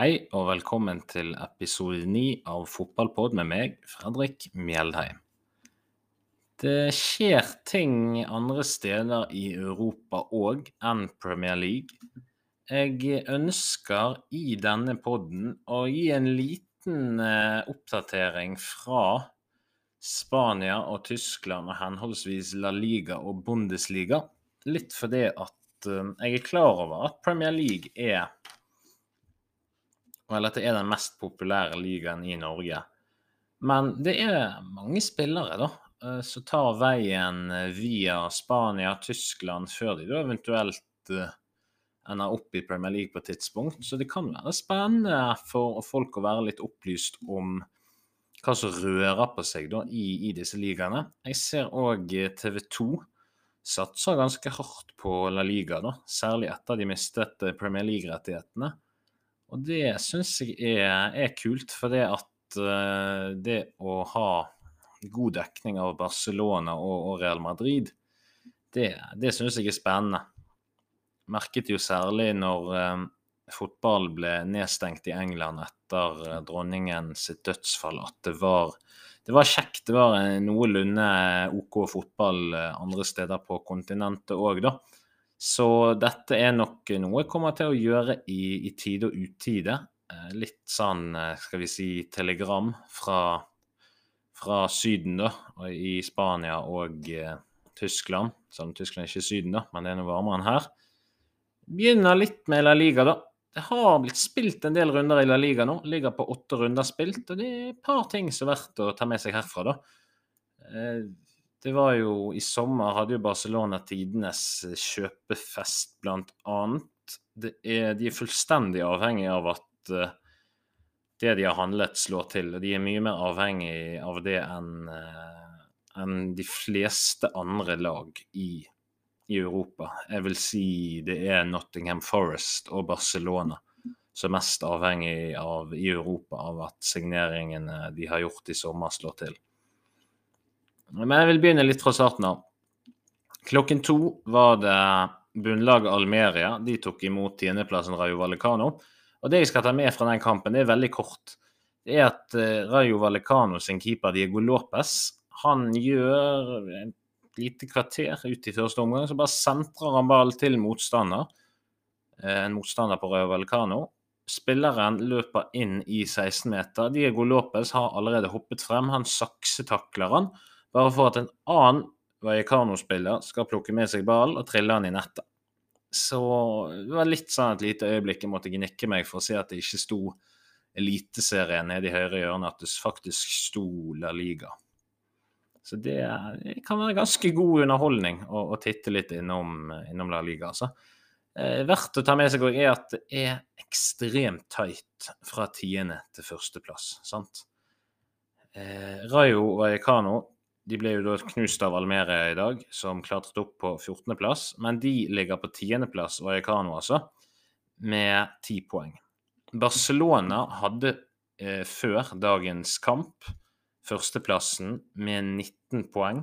Hei og velkommen til episode 9 av Fotballpod med meg, Fredrik Mjeldheim. Det skjer ting andre steder i Europa òg enn Premier League. Jeg ønsker i denne podden å gi en liten eh, oppdatering fra Spania og Tyskland og henholdsvis La Liga og Bundesliga. Litt fordi at eh, jeg er klar over at Premier League er eller at det er den mest populære ligaen i Norge. Men det er mange spillere da, eh, som tar veien eh, via Spania, Tyskland, før de da eventuelt eh, ender opp i Premier League på et tidspunkt. Så det kan være spennende for folk å være litt opplyst om hva som rører på seg da i, i disse ligaene. Jeg ser òg TV 2 satser ganske hardt på La Liga, da, særlig etter de mistet Premier League-rettighetene. Og det syns jeg er, er, kult, for det at uh, det å ha god dekning av Barcelona og, og Real Madrid, det, det syns jeg er spennende. Merket jo særlig når um, fotball ble nedstengt i England etter uh, dronningen sitt dødsfall, at det var, det var kjekt. Det var noenlunde OK fotball andre steder på kontinentet òg, da. Så dette er nok noe jeg kommer til å gjøre i, i tide og utide. Eh, litt sånn, eh, skal vi si, telegram fra, fra Syden, da, i Spania og eh, Tyskland. Selv om Tyskland ikke er Syden, da, men det er noe varmere enn her. Begynner litt med La Liga, da. Det har blitt spilt en del runder i La Liga nå. Ligger på åtte runder spilt, og det er et par ting som er verdt å ta med seg herfra, da. Eh, det var jo I sommer hadde jo Barcelona tidenes eh, kjøpefest, blant annet. Er, de er fullstendig avhengig av at uh, det de har handlet, slår til. Og de er mye mer avhengig av det enn uh, en de fleste andre lag i, i, Europa. Jeg vil si det er Nottingham Forest og Barcelona som er mest avhengig av i Europa av at signeringene de har gjort i sommer, slår til. Men jeg vil begynne litt fra starten av. Klokken to var det bunnlaget Almeria. De tok imot tiendeplassen Rayo Vallecano. Og det jeg skal ta med fra den kampen, det er veldig kort. Det er at uh, Rayo Vallecano sin keeper Diego Lopez han gjør et lite kvarter ut i første omgang, så bare sentrer han ball til motstander. Uh, en motstander på Rayo Vallecano. Spilleren løper inn i 16 meter. Diego Lopez har allerede hoppet frem. Han saksetakler han bare for at en annen Vallecano-spiller skal plukke med seg ballen og trille den i nettet. Så det var litt sånn et lite øyeblikk jeg måtte gnikke meg for å se at det ikke sto Eliteserien nede i høyre hjørne, at det faktisk sto La Liga. Så det, det kan være ganske god underholdning å, å titte litt innom, innom La Liga. altså. Eh, verdt å ta med seg er at det er ekstremt tight fra tiende til førsteplass. sant? Eh, Rayo Vallecano de ble jo da knust av Almeria i dag, som klatret opp på 14.-plass. Men de ligger på 10.-plass, og Vallecano altså, med 10 poeng. Barcelona hadde eh, før dagens kamp førsteplassen med 19 poeng.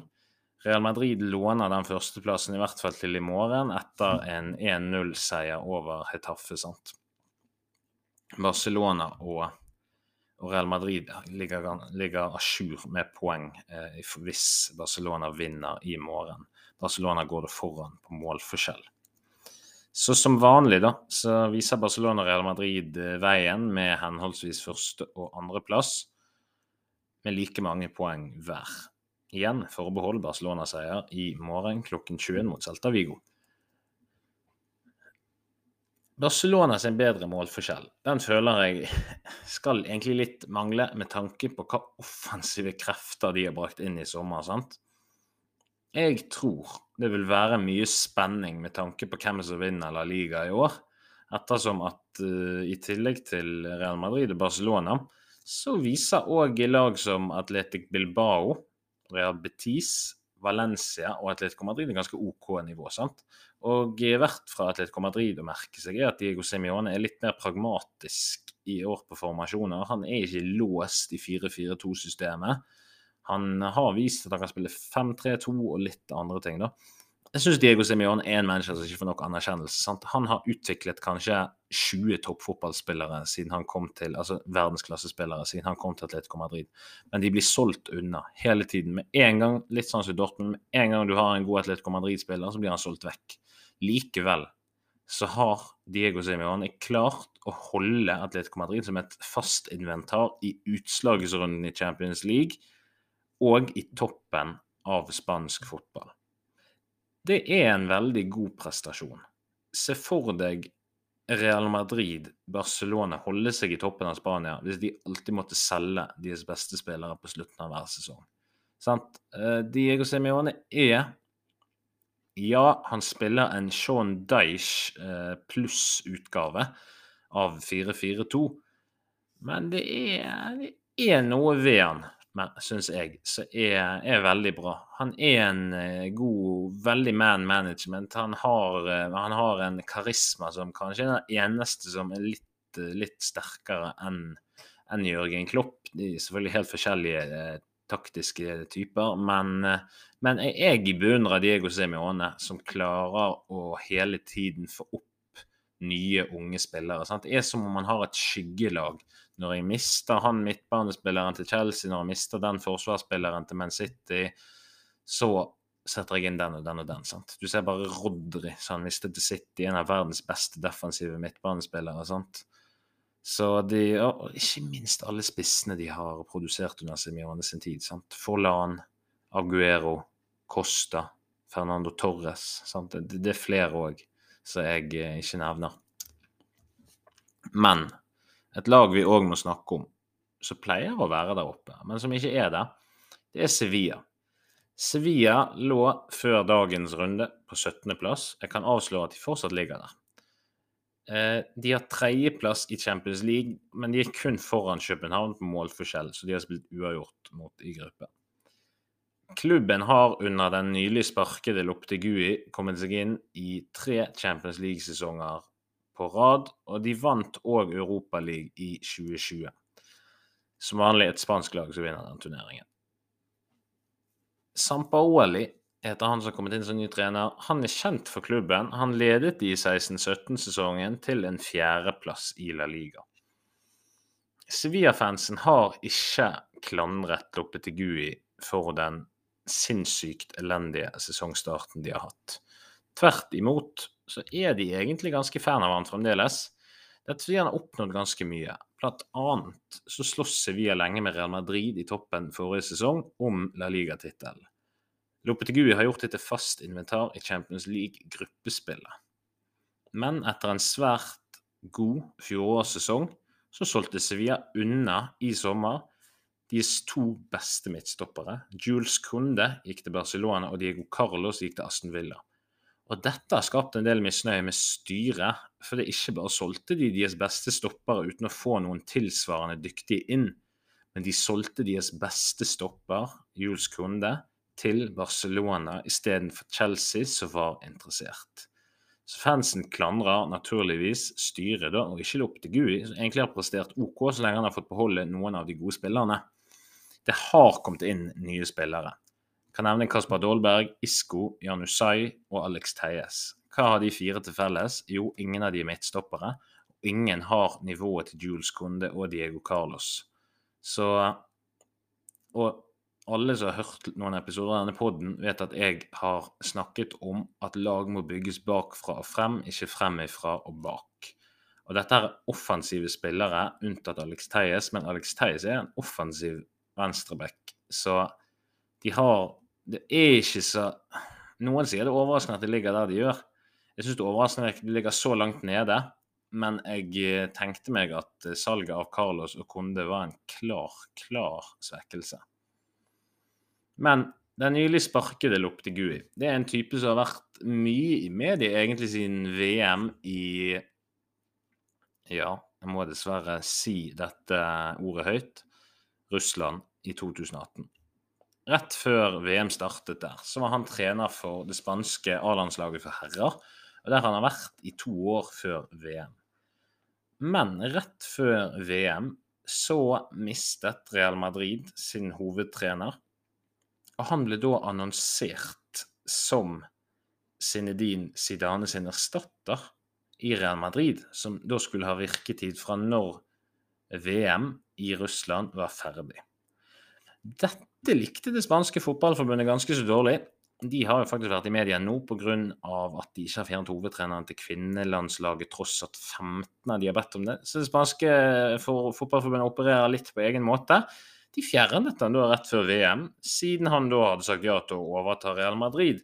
Real Madrid låner den førsteplassen i hvert fall til i morgen, etter en 1-0-seier over Hetaffe. sant? Barcelona og og Real Madrid ligger, ligger à jour med poeng eh, hvis Barcelona vinner i morgen. Barcelona går det foran på målforskjell. Så som vanlig da, så viser Barcelona og Real Madrid eh, veien med henholdsvis første- og andreplass, med like mange poeng hver. Igjen forbehold Barcelona-seier i morgen klokken 21 mot Celta Vigo. Barcelona sin bedre målforskjell, den føler jeg skal egentlig litt mangle med tanke på hva offensive krefter de har brakt inn i sommer. sant? Jeg tror det vil være mye spenning med tanke på hvem som vinner La Liga i år. Ettersom at uh, i tillegg til Real Madrid og Barcelona, så viser òg lag som Atletic Bilbao, Real Betis, Valencia og Atletico Madrid er ganske OK nivå. sant? Og verdt fra Atletico Madrid å merke seg er at Diego Semione er litt mer pragmatisk i år på formasjoner. Han er ikke låst i 4-4-2-systemet. Han har vist at han kan spille 5-3-2 og litt andre ting. da. Jeg syns Diego Simeon er en manager som ikke får nok anerkjennelse. Sant? Han har utviklet kanskje 20 toppfotballspillere siden han kom til, altså verdensklassespillere siden han kom til Atletico Madrid. Men de blir solgt unna hele tiden. Med en gang, litt sånn som Dortmund, med en gang du har en god Atletico Madrid-spiller, så blir han solgt vekk. Likevel så har Diego Simione klart å holde Atletico Madrid som et fast inventar i utslagsrunden i Champions League og i toppen av spansk fotball. Det er en veldig god prestasjon. Se for deg Real Madrid, Barcelona holde seg i toppen av Spania hvis de alltid måtte selge deres beste spillere på slutten av hver sesong. Sant? Eh, Diego Semione er Ja, han spiller en Sean Dyche eh, pluss-utgave av 4-4-2, men det er, det er noe ved han syns jeg, så er, er, veldig bra. Han er en uh, god, veldig man management. Han har, uh, han har, en karisma som kanskje er den eneste som er litt, uh, litt sterkere enn en Jørgen Klopp. De er selvfølgelig helt forskjellige taktiske typer, men, men jeg beundrer Diego Semione, som klarer å hele tiden få opp nye, unge spillere. Sant? Det er som om man har et skyggelag når jeg mister han midtbanespilleren til Chelsea, når jeg mister den forsvarsspilleren til Man City, så setter jeg inn den og den og den. sant? Du ser bare Rodry, som han mistet til City, en av verdens beste defensive midtbanespillere. sant? Så de, og ikke minst alle spissene de har produsert under Simione sin tid. sant? Forlan, Aguero, Costa, Fernando Torres. sant? Det, det er flere òg som jeg eh, ikke nevner. Men et lag vi òg må snakke om, som pleier å være der oppe, men som ikke er der, det er Sevilla. Sevilla lå før dagens runde på 17.-plass. Jeg kan avsløre at de fortsatt ligger der. Eh, de har tredjeplass i Champions League, men de er kun foran København på målforskjell, så de har spilt uavgjort mot i gruppe. Klubben har under den nylig sparkede Loptegui kommet seg inn i tre Champions League-sesonger på rad, og de vant òg Europaligaen i 2020. Som vanlig et spansk lag som vinner den turneringen. Sampaoli heter han som har kommet inn som ny trener. Han er kjent for klubben. Han ledet i 16-17-sesongen til en fjerdeplass i La Liga. Sevilla-fansen har ikke klandret Lopetegui for den sinnssykt elendige sesongstarten de har hatt. Tvert imot så er de egentlig ganske fan av han fremdeles. Dette fordi han har oppnådd ganske mye. Blant annet så sloss Sevilla lenge med Real Madrid i toppen forrige sesong om La Liga-tittelen. Lopetegui har gjort det til fast inventar i Champions League-gruppespillet. Men etter en svært god fjorårssesong så solgte Sevilla unna i sommer deres to beste midtstoppere. Jules Kunde gikk til Barcelona, og Diego Carlos gikk til Aston Villa. Og dette har skapt en del misnøye med styret, for det ikke bare solgte de deres beste stoppere uten å få noen tilsvarende dyktige inn, men de solgte deres beste stopper, Jules Kunde, til Barcelona istedenfor Chelsea, som var interessert. Så fansen klandrer naturligvis styret da, og ikke Lopetegui, som egentlig har prestert OK så lenge han har fått beholde noen av de gode spillerne. Det har kommet inn nye spillere. Kan nevne Kasper Dahlberg, Isko, Janusai og Alex Theies. Hva har de fire til felles? Jo, ingen av de er midtstoppere. Ingen har nivået til Jules Kunde og Diego Carlos. Så Og alle som har hørt noen episoder av denne poden, vet at jeg har snakket om at lag må bygges bakfra og frem, ikke fremifra og bak. Og dette er offensive spillere, unntatt Alex Theies, men Alex Theies er en offensiv venstreback. Så de har det er ikke så Noen sier det er overraskende at de ligger der de gjør. Jeg syns det er overraskende at de ligger så langt nede. Men jeg eh, tenkte meg at eh, salget av Carlos og Konde var en klar, klar svekkelse. Men den nylig sparkede Loptegui det er en type som har vært mye i media egentlig siden VM i Ja, jeg må dessverre si dette ordet høyt. Russland i 2018 rett før VM startet der, så var han trener for det spanske A-landslaget for herrer. Og der han har vært i to år før VM. Men rett før VM så mistet Real Madrid sin hovedtrener. Og han ble da annonsert som Zinedine Zidane sin erstatter i Real Madrid, som da skulle ha virketid fra når VM i Russland var ferdig. Dette likte det spanske fotballforbundet ganske så dårlig. De har jo faktisk vært i media nå pga. at de ikke har fjernet hovedtreneren til kvinnelandslaget, tross at 15 av de har bedt om det. Så det spanske fotballforbundet opererer litt på egen måte. De fjernet han da rett før VM, siden han da hadde sagt ja til å overta Real Madrid.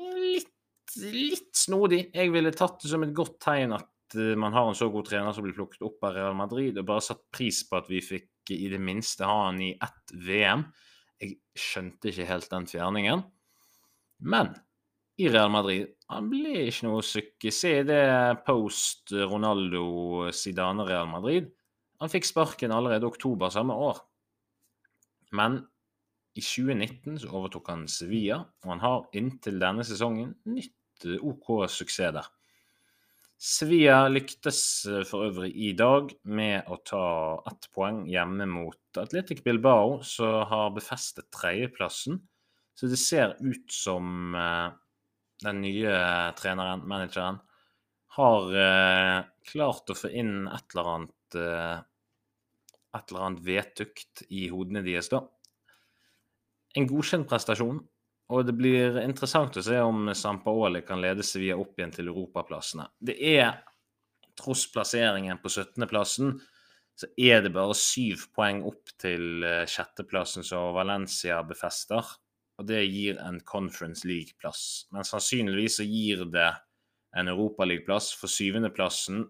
Litt, litt snodig. Jeg ville tatt det som et godt tegn at eh, man har en så god trener som blir plukket opp av Real Madrid, og bare satt pris på at vi fikk i det minste ha han i ett VM. Jeg skjønte ikke helt den fjerningen. Men i Real Madrid han ble ikke noe suksess i det post Ronaldo Zidane Real Madrid. Han fikk sparken allerede oktober samme år. Men i 2019 så overtok han Sevilla, og han har inntil denne sesongen nytt OK suksess der. Sevilla lyktes for øvrig i dag med å ta ett poeng hjemme mot Atletic Bilbao, som har befestet tredjeplassen. Så det ser ut som uh, den nye treneren, manageren, har uh, klart å få inn et eller annet et eller annet vedtukt i hodene deres, da. En godkjent prestasjon, og det blir interessant å se om Sampaoli kan lede Sevilla opp igjen til europaplassene. Det er, tross plasseringen på 17.-plassen, så er det bare syv poeng opp til sjetteplassen som Valencia befester og det gir en Conference League-plass. Men sannsynligvis så gir det en Europaliga-plass for syvendeplassen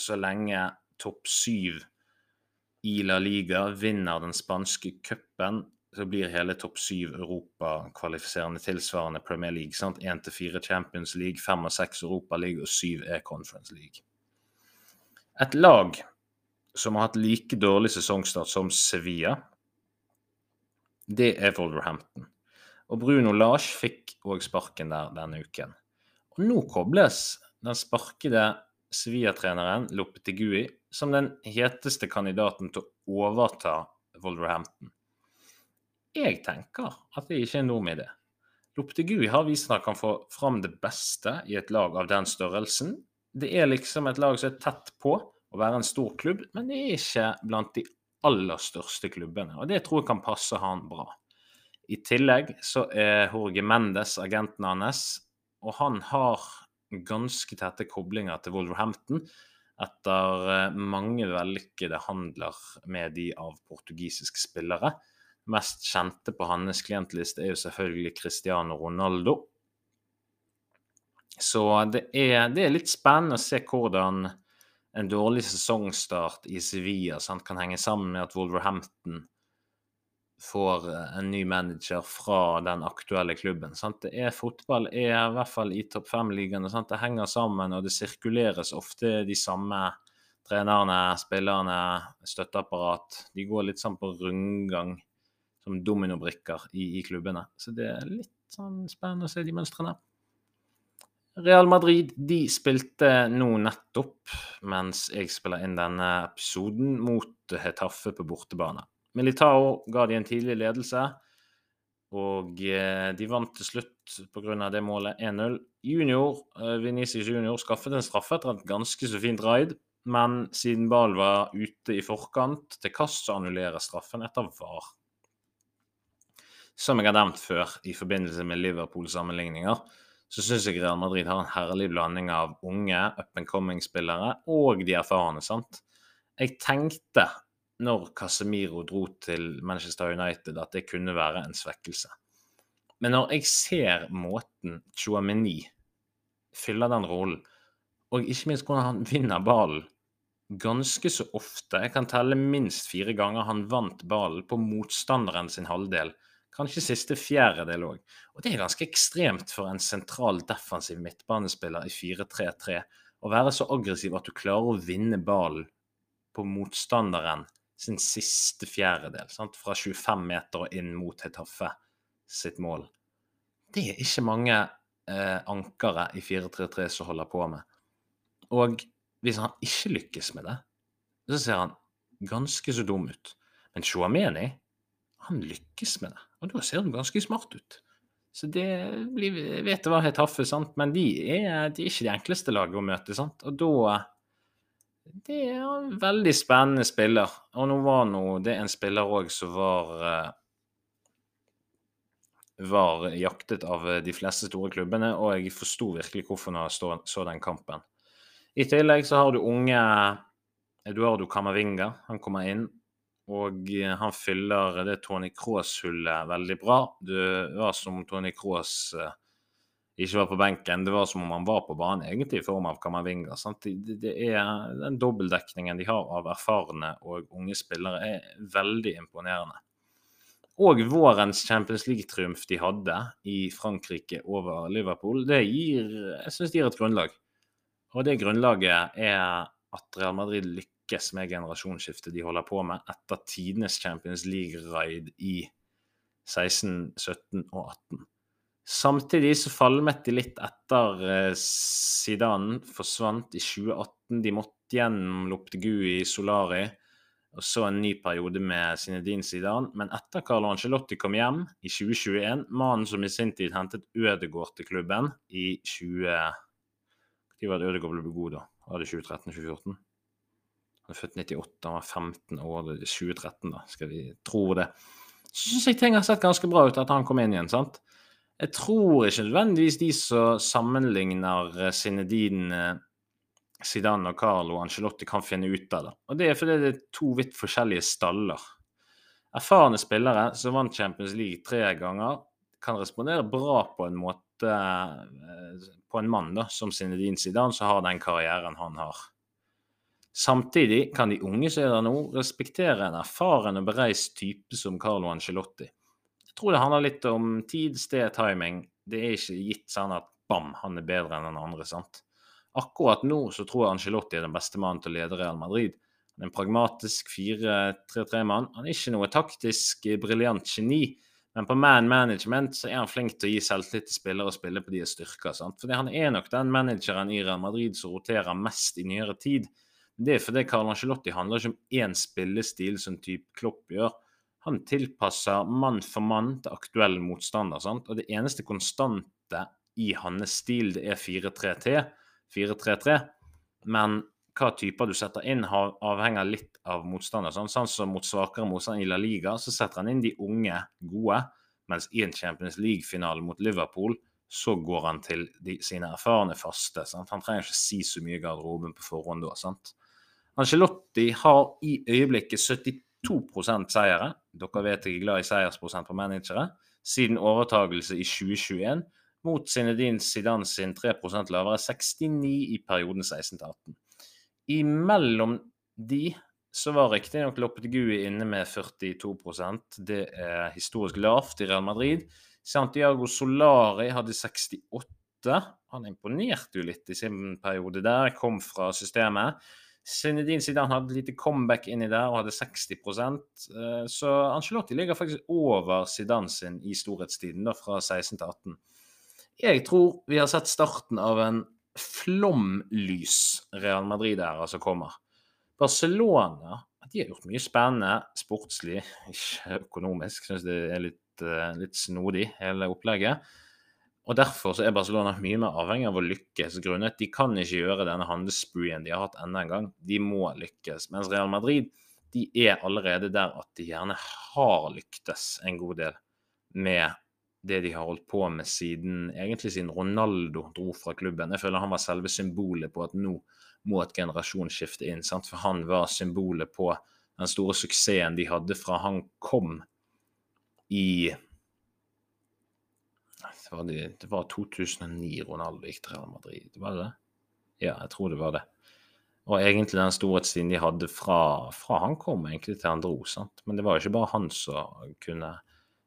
så lenge topp syv i La Liga vinner den spanske cupen, så blir hele topp syv Europa-kvalifiserende tilsvarende Premier League. sant? Én til fire Champions League, fem og seks Europa League og syv er Conference League. Et lag som har hatt like dårlig sesongstart som Sevilla, det er Wolverhampton. Og Bruno Lars fikk òg sparken der denne uken. Og nå kobles den sparkede Sevilla-treneren Lopetegui som den heteste kandidaten til å overta Wolverhampton. Jeg tenker at det ikke er noe med det. Loptegui har vist at han kan få fram det beste i et lag av den størrelsen. Det er liksom et lag som er tett på å være en stor klubb, men det er ikke blant de aller største klubbene. Og det tror jeg kan passe han bra. I tillegg så er Jorge Mendes agenten hans, og han har ganske tette koblinger til Wolverhampton etter eh, mange vellykkede handler med de av portugisiske spillere. Mest kjente på hans klientliste er jo selvfølgelig Cristiano Ronaldo. Så det er, det er litt spennende å se hvordan en dårlig sesongstart i Sevilla sant, kan henge sammen med at Wolverhampton får eh, en ny manager fra den aktuelle klubben. Sant? Det er Fotball er i hvert fall i topp fem-ligaene. Det henger sammen, og det sirkuleres ofte de samme trenerne, spillerne, støtteapparat. De går litt sånn på rundgang som dominobrikker i, i klubbene. Så det er litt sånn spennende å se de mønstrene. Real Madrid de spilte nå nettopp, mens jeg spiller inn denne episoden, mot Hetaffe på bortebane. Militao ga de en tidlig ledelse, og eh, de vant til slutt pga. det målet 1-0. Junior, eh, Venezia Junior skaffet en straffe etter et ganske så fint raid, men siden ballen var ute i forkant til kast, så annullerer straffen etter VAR. Som jeg har nevnt før i forbindelse med Liverpool-sammenligninger, så syns jeg Real Madrid har en herlig blanding av unge up and coming-spillere og de erfarne. sant? Jeg tenkte når Casemiro dro til Manchester United, at det kunne være en svekkelse. Men når jeg ser måten Chouameni fyller den rollen, og ikke minst hvordan han vinner ballen ganske så ofte Jeg kan telle minst fire ganger han vant ballen på motstanderen sin halvdel. Kanskje siste fjerdedel òg. Og det er ganske ekstremt for en sentral defensiv midtbanespiller i 4-3-3 å være så aggressiv at du klarer å vinne ballen på motstanderen sin siste fjerdedel, sant? fra 25 meter og inn mot Hetaffe sitt mål. Det er ikke mange eh, ankere i 4-3-3 som holder på med. Og hvis han ikke lykkes med det, så ser han ganske så dum ut. Men Shuameni, han lykkes med det. Og da ser du ganske smart ut. Så det blir, jeg vet det var helt taffe, sant? men de er, de er ikke de enkleste laget å møte. sant? Og da Det er en veldig spennende spiller. Og nå var nå det en spiller òg som var eh, var jaktet av de fleste store klubbene, og jeg forsto virkelig hvorfor når jeg så den kampen. I tillegg så har du unge Eduardo Kamavinga, Han kommer inn, og han fyller det Tony Cross-hullet veldig bra. Det var som Tony Cross eh, ikke var på benken. Det var som om han var på banen, egentlig, i form av Camavinga. Det, det er Den dobbeltdekningen de har av erfarne og unge spillere, er veldig imponerende. Og vårens Champions League-triumf de hadde i Frankrike over Liverpool, det gir, jeg synes det gir et grunnlag. Og det grunnlaget er at Real Madrid lykkes med generasjonsskiftet de holder på med etter tidenes Champions League-raid i 16, 17 og 18. Samtidig så falmet de litt etter eh, Zidane forsvant i 2018. De måtte gjennom Loptegui i Solari og så en ny periode med Zinedine Zidane. Men etter Carlo Angelotti kom hjem i 2021, mannen som i sin tid hentet Ødegård til klubben i 20... Når var det Ødegård ble god, da? Var det 2013-2014? Han er født 98, han var 15 år. Er 2013, da, skal vi tro det. Så syns jeg ting har sett ganske bra ut at han kom inn igjen, sant? Jeg tror ikke nødvendigvis de som sammenligner Zinedine Zidane og Carlo Angelotti kan finne ut av det. Og Det er fordi det er to vidt forskjellige staller. Erfarne spillere som vant Champions League tre ganger, kan respondere bra på en måte eh, på en mann da, som Zinedine Zidane, som har den karrieren han har. Samtidig kan de unge som er der nå, respektere en erfaren og bereist type som Carlo Angelotti. Jeg tror det handler litt om tid, sted, timing. Det er ikke gitt sånn at bam, han er bedre enn den andre. sant? Akkurat nå så tror jeg Angelotti er den beste mannen til å lede Real Madrid. Han er en pragmatisk 4-3-3-mann. Han er ikke noe taktisk eh, briljant geni, men på man management så er han flink til å gi selvtillit til spillere og spille på deres styrker. sant? Fordi han er nok den manageren i Real Madrid som roterer mest i nyere tid. Det er fordi Carl Angelotti handler ikke om én spillestil som type Klopp gjør. Han tilpasser mann for mann til aktuell motstander. sant? Og det eneste konstante i hans stil, det er 4-3-T. 4-3-3. Men hva typer du setter inn, avhenger litt av motstander. Sånn, sånn som mot svakere motstand i La Liga, så setter han inn de unge gode. Mens i en Champions League-finale mot Liverpool, så går han til de, sine erfarne faste. Sant? Han trenger ikke si så mye i garderoben på forhånd da. sant? Angelotti har i øyeblikket 72 seire. Dere vet jeg er glad i seiersprosent på managere. Siden overtagelse i 2021 mot Zinedine Zidane sin 3% lavere, 69 i perioden 16-18. Imellom de så var riktignok Lopetegui inne med 42% Det er historisk lavt i Real Madrid. Santiago Solari hadde 68. Han imponerte jo litt i sin periode der, kom fra systemet. Zinedine Zidane hadde lite comeback inni der og hadde 60 eh, Så Angelotti ligger faktisk over Zidane sin i storhetstiden, da, fra 16 til 18. Jeg tror vi har sett starten av en flomlys Real Madrid-æra som kommer. Barcelona de har gjort mye spennende sportslig, ikke økonomisk. Syns det er litt, uh, litt, snodig, hele opplegget. Og Derfor så er Barcelona mye mer avhengig av å lykkes, grunnet de kan ikke gjøre denne handelsspreen de har hatt enda en gang. De må lykkes. Mens Real Madrid de er allerede der at de gjerne har lyktes en god del med det de har holdt på med siden egentlig siden Ronaldo dro fra klubben. Jeg føler han var selve symbolet på at nå må et generasjonsskifte inn. Sant? For han var symbolet på den store suksessen de hadde fra han kom i var, det, det var 2009 Ronaldo gikk til Real Madrid, var det det? Ja, jeg tror det var det. Og egentlig den storhetstiden de hadde fra, fra han kom egentlig til han dro. sant? Men det var jo ikke bare han som kunne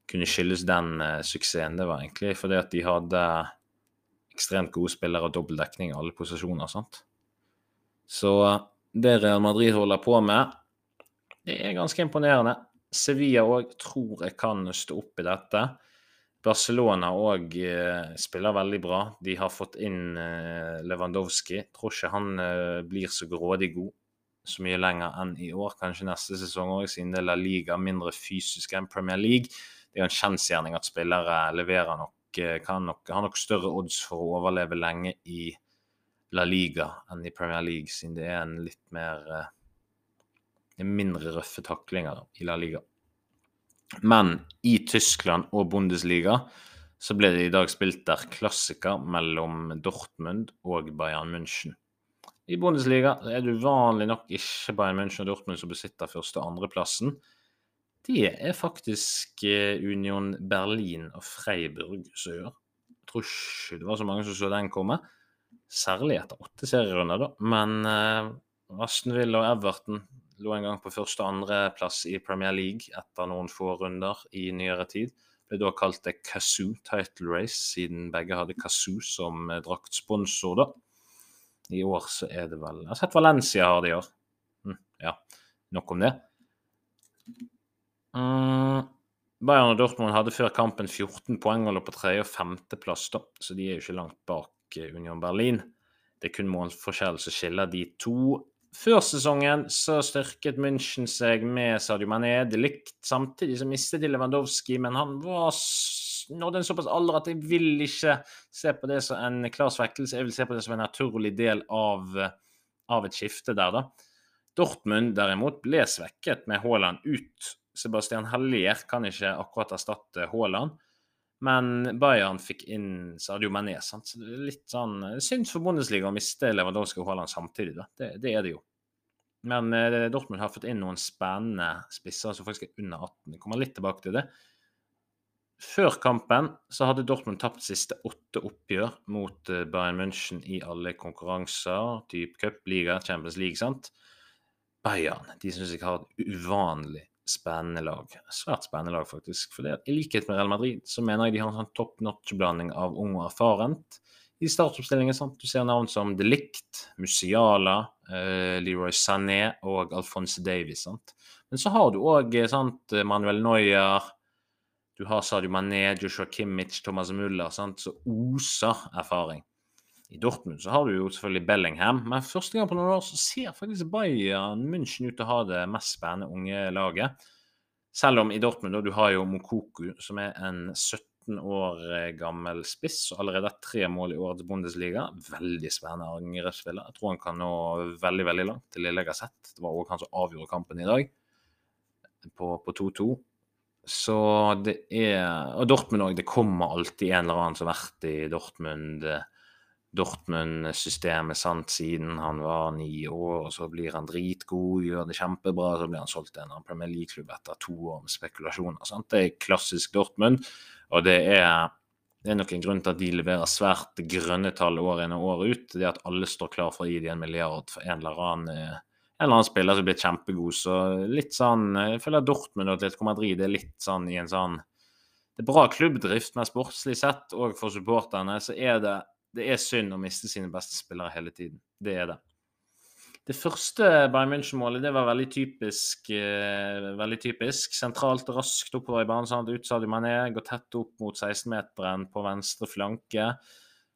kunne skyldes den uh, suksessen. Det var egentlig fordi at de hadde ekstremt gode spillere og dobbeltdekning i alle posisjoner. sant? Så uh, det Real Madrid holder på med, det er ganske imponerende. Sevilla òg tror jeg kan stå opp i dette. Barcelona òg uh, spiller veldig bra. De har fått inn Lewandowski. Tror ikke han blir så grådig god så mye lenger enn i år. Kanskje neste sesong òg, siden det er La Liga mindre fysisk enn Premier League det er jo en kjensgjerning at spillere leverer nok eh, nok, har nok større odds for å overleve lenge i La Liga enn i Premier League, siden det er en litt mer eh, er mindre røffe taklinger i La Liga. Men i Tyskland og Bundesliga så ble det i dag spilt der klassiker mellom Dortmund og Bayern München. I Bundesliga er det uvanlig nok ikke Bayern München og Dortmund som besitter første- og andreplassen. Det er faktisk eh, Union Berlin og Freiburg som gjør. Jeg tror ikke det var så mange som så den komme. Særlig etter åtte serierunder, da. Men eh, Aston Villa og Everton lå en gang på første- og andreplass i Premier League etter noen få runder i nyere tid. Ble da kalt det Kazoo Title Race, siden begge hadde Kazoo som eh, draktsponsor, da. I år så er det vel Jeg har sett Valencia har det i år. Hm, ja, nok om det. Mm, Bayern og Dortmund hadde før kampen 14 poeng og lå på tredje- og femteplass, da, så de er jo ikke langt bak eh, Union Berlin. Det er kun målforskjell som skiller de to. Før sesongen så styrket München seg med Sadio Mané. Det likt samtidig så mistet de Lewandowski, men han var nådde en såpass alder at jeg vil ikke se på det som en klar svekkelse. Jeg vil se på det som en naturlig del av, av et skifte der, da. Dortmund derimot ble svekket med Haaland ut. Sebastian Hellier kan ikke akkurat erstatte Haaland. Men Bayern fikk inn Sadio Mané. Sant? Så det er litt sånn synd for Bundesliga å miste Lewandowski og Haaland samtidig. Da. Det, det er det jo. Men eh, Dortmund har fått inn noen spennende spisser som faktisk er under 18. Jeg kommer litt tilbake til det. Før kampen så hadde Dortmund tapt siste åtte oppgjør mot eh, Bayern München i alle konkurranser, type cupliga, Champions League, sant. Bayern de syns jeg har et uvanlig spennende lag. Svært spennende lag, faktisk. For det, I likhet med Real Madrid så mener jeg de har en sånn top notch-blanding av ung og erfarent. I startoppstillingen sant? du ser navn som De Ligt, Musiala, eh, Leroy Sané og Alphonse Davies. Sant? Men så har du òg Manuel Neuer, du har Sadio Mané, Joshua Kimmich, Thomas Muller, sant? så oser erfaring. I Dortmund så har du jo selvfølgelig Bellingham, men første gang på noen år så ser faktisk Bayern München ut til å ha det mest spennende unge laget. Selv om i Dortmund da, du har jo Mokoku, som er en 17 år gammel spiss og allerede har tre mål i årets Bundesliga. Veldig spennende angrepsspiller. Jeg tror han kan nå veldig veldig langt, til lille jeg har sett. Det var òg han som avgjorde kampen i dag, på 2-2. Så det er Og Dortmund òg. Det kommer alltid en eller annen som har vært i Dortmund. Dortmund-systemet sant, siden han var ni år, og så blir han dritgod, gjør det kjempebra, så blir han solgt til en Premier League-klubb etter to år med spekulasjoner. Sant? Det er klassisk Dortmund, og det er, det er nok en grunn til at de leverer svært grønne tall år inn og år ut. Det at alle står klar for å gi dem en milliard for en eller annen en eller annen spiller som blir kjempegod. Så litt sånn Jeg føler Dortmund og Atletico Madrid er litt sånn i en sånn Det er bra klubbdrift, men sportslig sett og for supporterne så er det det er synd å miste sine beste spillere hele tiden. Det er det. Det første Bayern München-målet det var veldig typisk, eh, veldig typisk. Sentralt, raskt oppover i banen. Sånn ut Sadio Mané, går tett opp mot 16-meteren på venstre flanke.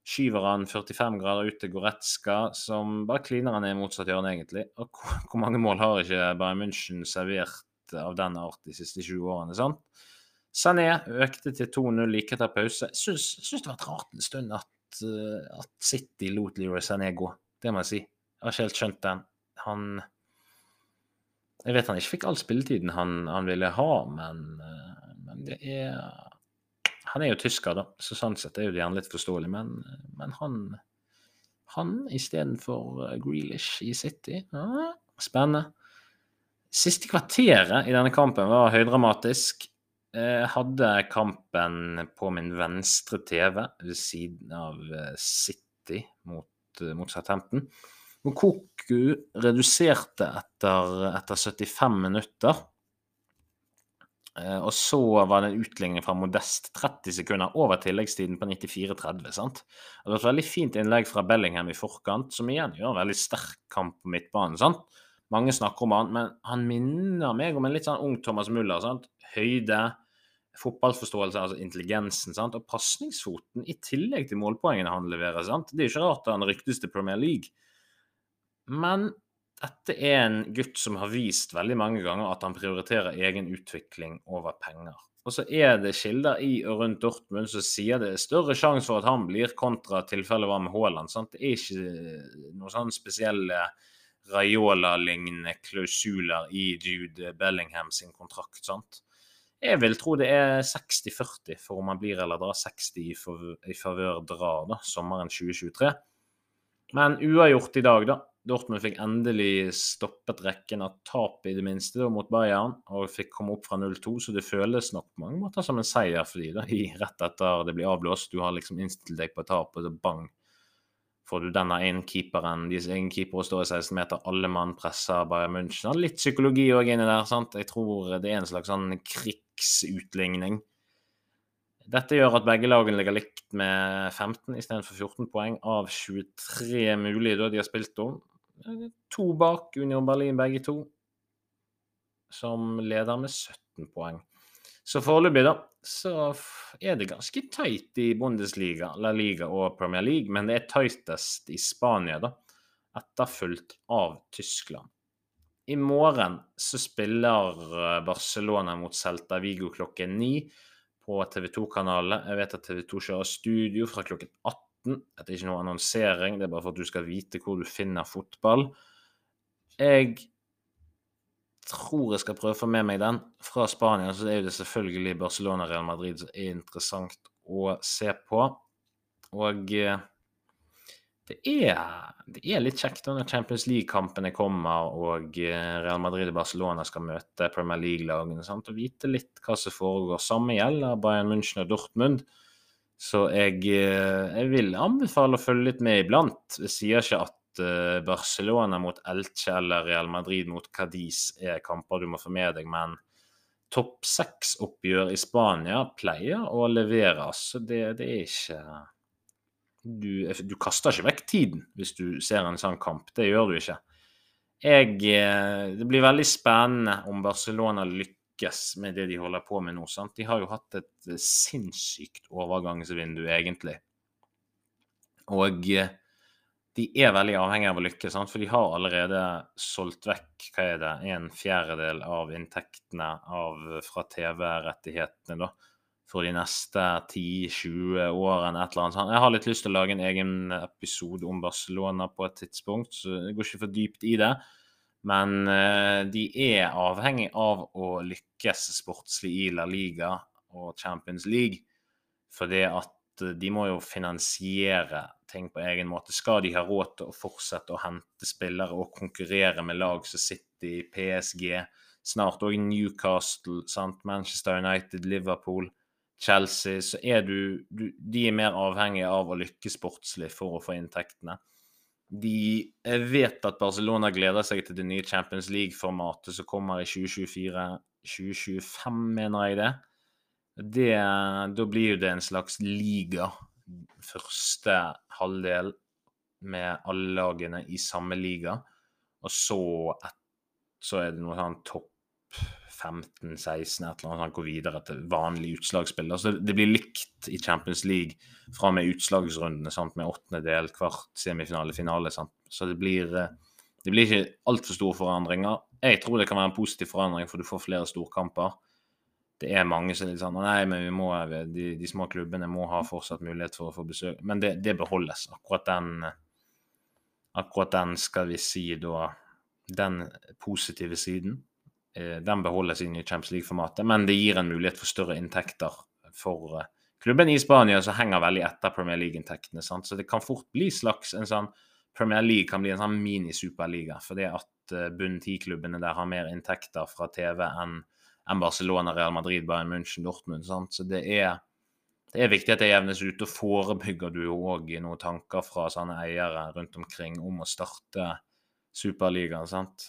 Skyver han 45 grader ut til Goretzka, som bare kliner han i motsatt hjørne, egentlig. Og hvor mange mål har ikke Bayern München servert av den art de siste 20 årene? sant? Sané økte til 2-0 like etter pause. Jeg syns det var rart en stund at at City lot Leroy Sané gå. Det må jeg si. Jeg har ikke helt skjønt den. Han Jeg vet han ikke fikk all spilletiden han, han ville ha, men, eh, men, det er Han er jo tysker, da, så sånn sett er jo det gjerne litt forståelig, men, men han han istedenfor eh, Grealish i City. Ja, spennende. Siste kvarteret i denne kampen var høydramatisk. Jeg eh, hadde kampen på min venstre TV ved siden av eh, City mot, eh, mot Southampton. Koku reduserte etter, etter 75 minutter. Og så var det en utligning fra Modest 30 sekunder over tilleggstiden på 94-30. sant? Det var et veldig fint innlegg fra Bellingham i forkant, som igjen gjør en veldig sterk kamp på midtbanen. sant? Mange snakker om han, men han minner meg om en litt sånn ung Thomas Muller. sant? Høyde, fotballforståelse, altså intelligensen, sant? og pasningsfoten i tillegg til målpoengene han leverer. Sant? Det er jo ikke rart han ryktes til Premier League. Men dette er en gutt som har vist veldig mange ganger at han prioriterer egen utvikling over penger. Og så er det kilder i og rundt Dortmund som sier det er større sjanse for at han blir, kontra tilfellet var med Haaland. Sant? Det er ikke noen sånn spesielle Raiola-lignende klausuler i Jude Bellingham sin kontrakt. sant? Jeg vil tro det er 60-40 for om han blir eller drar. 60 i favør drar da, sommeren 2023. Men uavgjort i dag, da. Dortmund fikk endelig stoppet rekken av tap i det minste da, mot Bayern, og fikk komme opp fra 0-2, så det føles nok på mange måter som en seier for de da, rett etter det blir avblåst. Du har liksom innstilt deg på tap, og så bang, får du denne ene keeperen. Deres egen keeper står i 16 meter, alle mann presser Bayern München. Litt psykologi òg inni der, sant. Jeg tror det er en slags sånn krigsutligning. Dette gjør at begge lagene ligger likt med 15 istedenfor 14 poeng av 23 mulige da de har spilt om. To bak Union Berlin, begge to, som leder med 17 poeng. Så foreløpig, da, så er det ganske tight i Bundesliga, La Liga og Premier League, men det er tightest i Spania, da, etterfulgt av Tyskland. I morgen så spiller eh, Barcelona mot Celta Vigo klokken ni på TV 2-kanalen. Jeg vet at TV 2 kjører studio fra klokken 18. Dette er ikke noe annonsering, det er bare for at du skal vite hvor du finner fotball. Jeg tror jeg skal prøve å få med meg den. Fra Spania så er det selvfølgelig Barcelona-Real Madrid som er interessant å se på. Og eh, det er, det er, litt kjekt når Champions League-kampene kommer og eh, Real Madrid og Barcelona skal møte Premier League-lagene. Å vite litt hva som foregår. Samme gjelder Bayern München og Dortmund. Så jeg, eh, jeg, vil anbefale å følge litt med iblant. Jeg sier ikke at eh, Barcelona mot Elche eller Real Madrid mot Cadiz er kamper du må få med deg, men topp seks-oppgjør i Spania pleier å levere. Så det, det er ikke du, du, kaster ikke vekk tiden hvis du ser en sånn kamp. Det gjør du ikke. Jeg, eh, det blir veldig spennende om Barcelona lykkes med det de holder på med nå. Sant? De har jo hatt et eh, sinnssykt overgangsvindu, egentlig. Og eh, de er veldig avhengige av å lykkes, sant? for de har allerede solgt vekk hva er det, en fjerdedel av inntektene av, fra TV-rettighetene. da for de neste 10-20 årene. et eller annet sånt. Jeg har litt lyst til å lage en egen episode om Barcelona på et tidspunkt, så jeg går ikke for dypt i det. Men uh, de er avhengig av å lykkes sportslig i La Liga og Champions League. For det at uh, de må jo finansiere ting på egen måte. Skal de ha råd til å fortsette å hente spillere og konkurrere med lag som City, PSG, snart òg Newcastle, sant? Manchester United, Liverpool Chelsea, så er du, du, De er mer avhengige av å lykkes sportslig for å få inntektene. De jeg vet at Barcelona gleder seg til det nye Champions League-formatet som kommer i 2024-2025, mener jeg det. det. Da blir jo det en slags liga første halvdel med alle lagene i samme liga. Og så, så er det noe sånn topp 15-16, et eller annet, han går videre til vanlig utslagsspill. Altså, det blir likt i Champions League fra med utslagsrundene, sant? med åttendedel, kvart, semifinale, finale. Sant? Så det blir, eh, det blir ikke altfor store forandringer. Jeg tror det kan være en positiv forandring, for du får flere storkamper. Det er mange som er litt sånn Nei, men vi må, de, de, små klubbene må ha fortsatt mulighet for å få besøk. Men det, det beholdes. Akkurat den, akkurat den, skal vi si da Den positive siden den beholdes inn i Champions League-formatet, men det gir en mulighet for større inntekter for eh, klubben i Spania, som henger veldig etter Premier League-inntektene. Så det kan fort bli slags en sånn Premier League kan bli en sånn mini-superliga, fordi at eh, bunn ti-klubbene der har mer inntekter fra TV enn Barcelona, Real Madrid, Bayern München, Dortmund. Sant? Så det er, det er viktig at det jevnes ut. Og forebygger du òg noen tanker fra sånne eiere rundt omkring om å starte Superligaen. sant?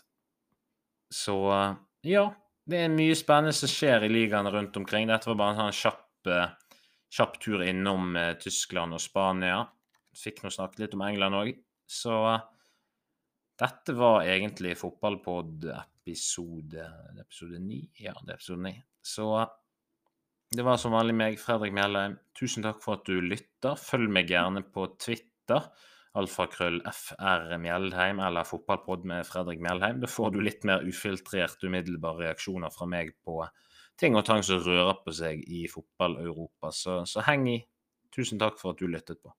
Så ja, det er mye spennende som skjer i ligaen rundt omkring. Dette var bare en sånn kjapp, eh, kjapp tur innom eh, Tyskland og Spania. Fikk nå snakket litt om England òg. Så dette var egentlig fotballpod episode episode 9. Ja, det er episode 9. Så det var som vanlig meg, Fredrik Mjellheim. Tusen takk for at du lytter. Følg meg gjerne på Twitter alfakrøll FR Mjeldheim eller Fotballpod med Fredrik Mjeldheim. Da får du litt mer ufiltrert umiddelbare reaksjoner fra meg på ting og tang som rører på seg i fotball-Europa. Så, så heng i. Tusen takk for at du lyttet på.